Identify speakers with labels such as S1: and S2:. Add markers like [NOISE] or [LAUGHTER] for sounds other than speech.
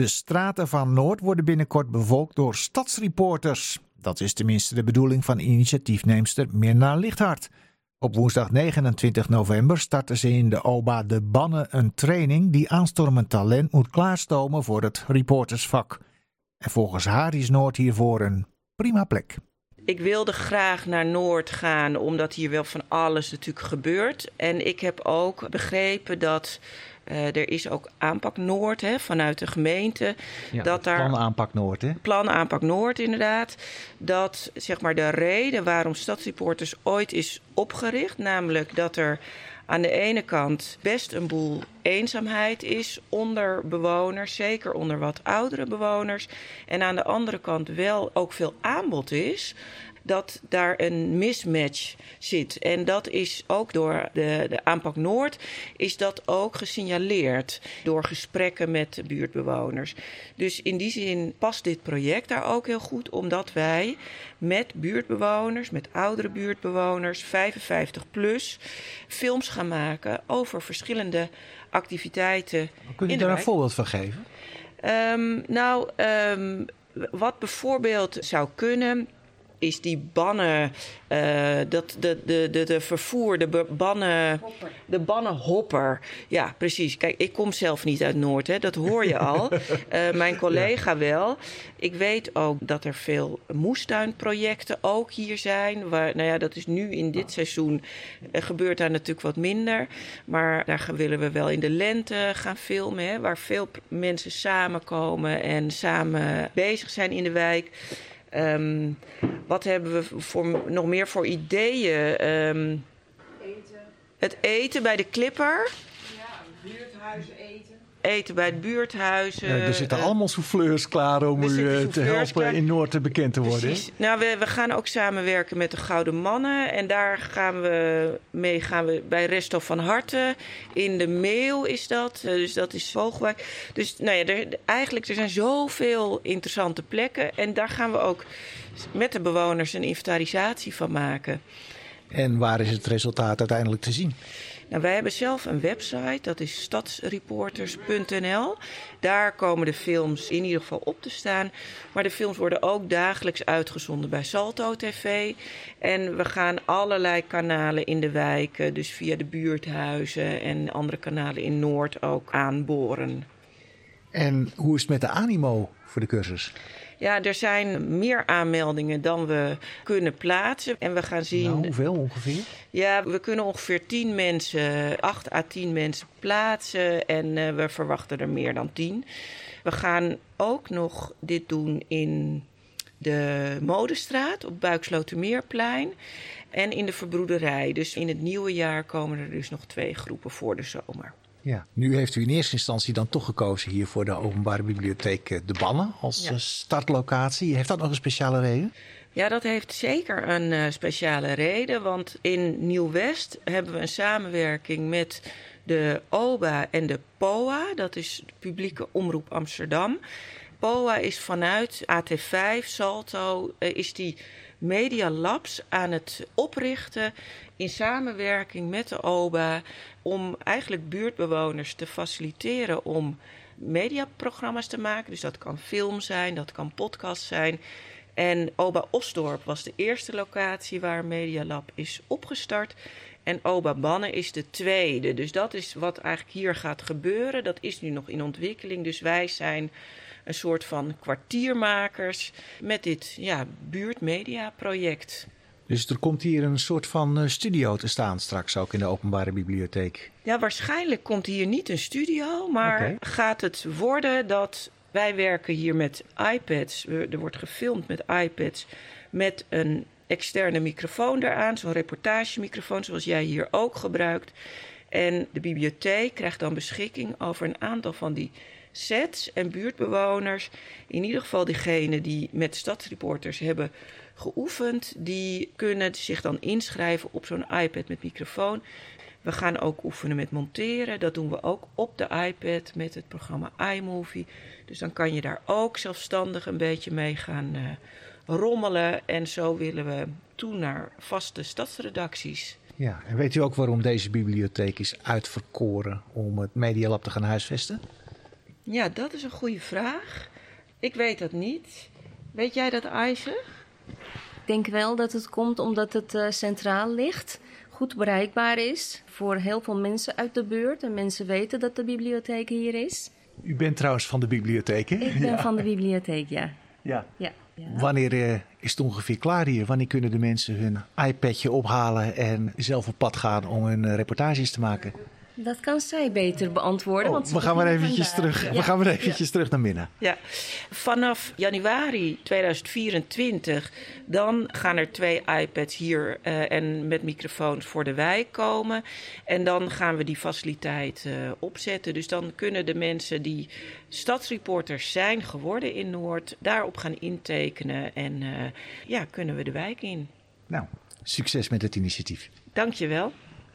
S1: De straten van Noord worden binnenkort bevolkt door stadsreporters. Dat is tenminste de bedoeling van initiatiefneemster Mirna Lichthart. Op woensdag 29 november starten ze in de OBA de Bannen een training die aanstormend talent moet klaarstomen voor het reportersvak. En volgens haar is Noord hiervoor een prima plek.
S2: Ik wilde graag naar Noord gaan, omdat hier wel van alles natuurlijk gebeurt. En ik heb ook begrepen dat uh, er is ook aanpak Noord hè, vanuit de gemeente.
S1: Ja, dat daar, plan aanpak Noord, hè?
S2: Plan aanpak Noord, inderdaad. Dat zeg maar de reden waarom Stadsreporters ooit is opgericht, namelijk dat er aan de ene kant best een boel eenzaamheid is onder bewoners, zeker onder wat oudere bewoners. En aan de andere kant wel ook veel aanbod is dat daar een mismatch zit. En dat is ook door de, de aanpak Noord is dat ook gesignaleerd door gesprekken met de buurtbewoners. Dus in die zin past dit project daar ook heel goed, omdat wij met buurtbewoners, met oudere buurtbewoners, 55 plus, films gaan maken over verschillende activiteiten.
S1: Kun je daar een voorbeeld van geven?
S2: Um, nou, um, wat bijvoorbeeld zou kunnen is die bannen, uh, dat, de, de, de, de vervoer, de bannen, de bannenhopper. Ja, precies. Kijk, ik kom zelf niet uit Noord, hè, dat hoor je al. uh, [LAUGHS] mijn collega wel. Ik weet ook dat er veel moestuinprojecten ook hier zijn. Waar, nou ja, dat is nu in dit seizoen, uh, gebeurt daar natuurlijk wat minder. Maar daar willen we wel in de lente gaan filmen, hè, waar veel mensen samenkomen en samen bezig zijn in de wijk. Um, wat hebben we voor, nog meer voor ideeën? Um, eten. Het eten bij de Clipper.
S3: Ja, buurthuizen eten
S2: eten bij het buurthuis. Ja,
S1: er zitten uh, allemaal souffleurs klaar om u uh, te helpen klaar. in Noord bekend te worden. Precies.
S2: Nou, we, we, gaan ook samenwerken met de Gouden Mannen. En daar gaan we mee gaan we bij Resto van Harten. In de mail is dat. Uh, dus dat is Vogelwijk. Dus nou ja, er, eigenlijk er zijn zoveel interessante plekken. En daar gaan we ook met de bewoners een inventarisatie van maken.
S1: En waar is het resultaat uiteindelijk te zien?
S2: Nou, wij hebben zelf een website, dat is stadsreporters.nl. Daar komen de films in ieder geval op te staan. Maar de films worden ook dagelijks uitgezonden bij Salto TV. En we gaan allerlei kanalen in de wijken, dus via de buurthuizen en andere kanalen in Noord ook aanboren.
S1: En hoe is het met de animo voor de cursus?
S2: Ja, er zijn meer aanmeldingen dan we kunnen plaatsen. En we gaan zien.
S1: Nou, hoeveel ongeveer?
S2: Ja, we kunnen ongeveer 10 mensen, 8 à 10 mensen plaatsen. En uh, we verwachten er meer dan 10. We gaan ook nog dit doen in de Modestraat op Buikslotermeerplein. En in de verbroederij. Dus in het nieuwe jaar komen er dus nog twee groepen voor de zomer.
S1: Ja, nu heeft u in eerste instantie dan toch gekozen hier voor de Openbare Bibliotheek eh, De Bannen als ja. Eh, startlocatie. Heeft dat nog een speciale reden?
S2: Ja, dat heeft zeker een uh, speciale reden. Want in Nieuw-West hebben we een samenwerking met de OBA en de POA. Dat is de Publieke Omroep Amsterdam. POA is vanuit AT5, Salto, uh, is die Media Labs aan het oprichten in samenwerking met de OBA om eigenlijk buurtbewoners te faciliteren om mediaprogramma's te maken. Dus dat kan film zijn, dat kan podcast zijn. En Oba Osdorp was de eerste locatie waar Media Lab is opgestart. En Oba Bannen is de tweede. Dus dat is wat eigenlijk hier gaat gebeuren. Dat is nu nog in ontwikkeling. Dus wij zijn een soort van kwartiermakers met dit ja, buurtmedia-project.
S1: Dus er komt hier een soort van eh, studio te staan straks ook in de openbare bibliotheek.
S2: Ja, waarschijnlijk komt hier niet een studio, maar okay. gaat het worden dat wij werken hier met iPads. Er wordt gefilmd met iPads met een externe microfoon eraan, zo'n reportagemicrofoon zoals jij hier ook gebruikt. En de bibliotheek krijgt dan beschikking over een aantal van die sets en buurtbewoners. In ieder geval diegenen die met stadsreporters hebben geoefend. Die kunnen zich dan inschrijven op zo'n iPad met microfoon. We gaan ook oefenen met monteren. Dat doen we ook op de iPad met het programma iMovie. Dus dan kan je daar ook zelfstandig een beetje mee gaan uh, rommelen. En zo willen we toe naar vaste stadsredacties.
S1: Ja, en weet u ook waarom deze bibliotheek is uitverkoren om het Media Lab te gaan huisvesten?
S2: Ja, dat is een goede vraag. Ik weet dat niet. Weet jij dat, Aisje?
S4: Ik denk wel dat het komt omdat het uh, centraal ligt, goed bereikbaar is voor heel veel mensen uit de buurt. En mensen weten dat de bibliotheek hier is.
S1: U bent trouwens van de bibliotheek, hè?
S4: Ik ben ja. van de bibliotheek, ja.
S1: Ja.
S4: ja.
S1: ja. Wanneer uh, is het ongeveer klaar hier? Wanneer kunnen de mensen hun iPadje ophalen en zelf op pad gaan om hun uh, reportages te maken?
S4: Dat kan zij beter beantwoorden.
S1: Oh,
S4: want
S1: we gaan maar eventjes terug. Ja. We gaan maar eventjes ja. terug naar binnen.
S2: Ja, vanaf januari 2024 dan gaan er twee iPads hier uh, en met microfoons voor de wijk komen. En dan gaan we die faciliteit uh, opzetten. Dus dan kunnen de mensen die stadsreporters zijn geworden in Noord daarop gaan intekenen en uh, ja, kunnen we de wijk in.
S1: Nou, succes met het initiatief.
S2: Dank je wel.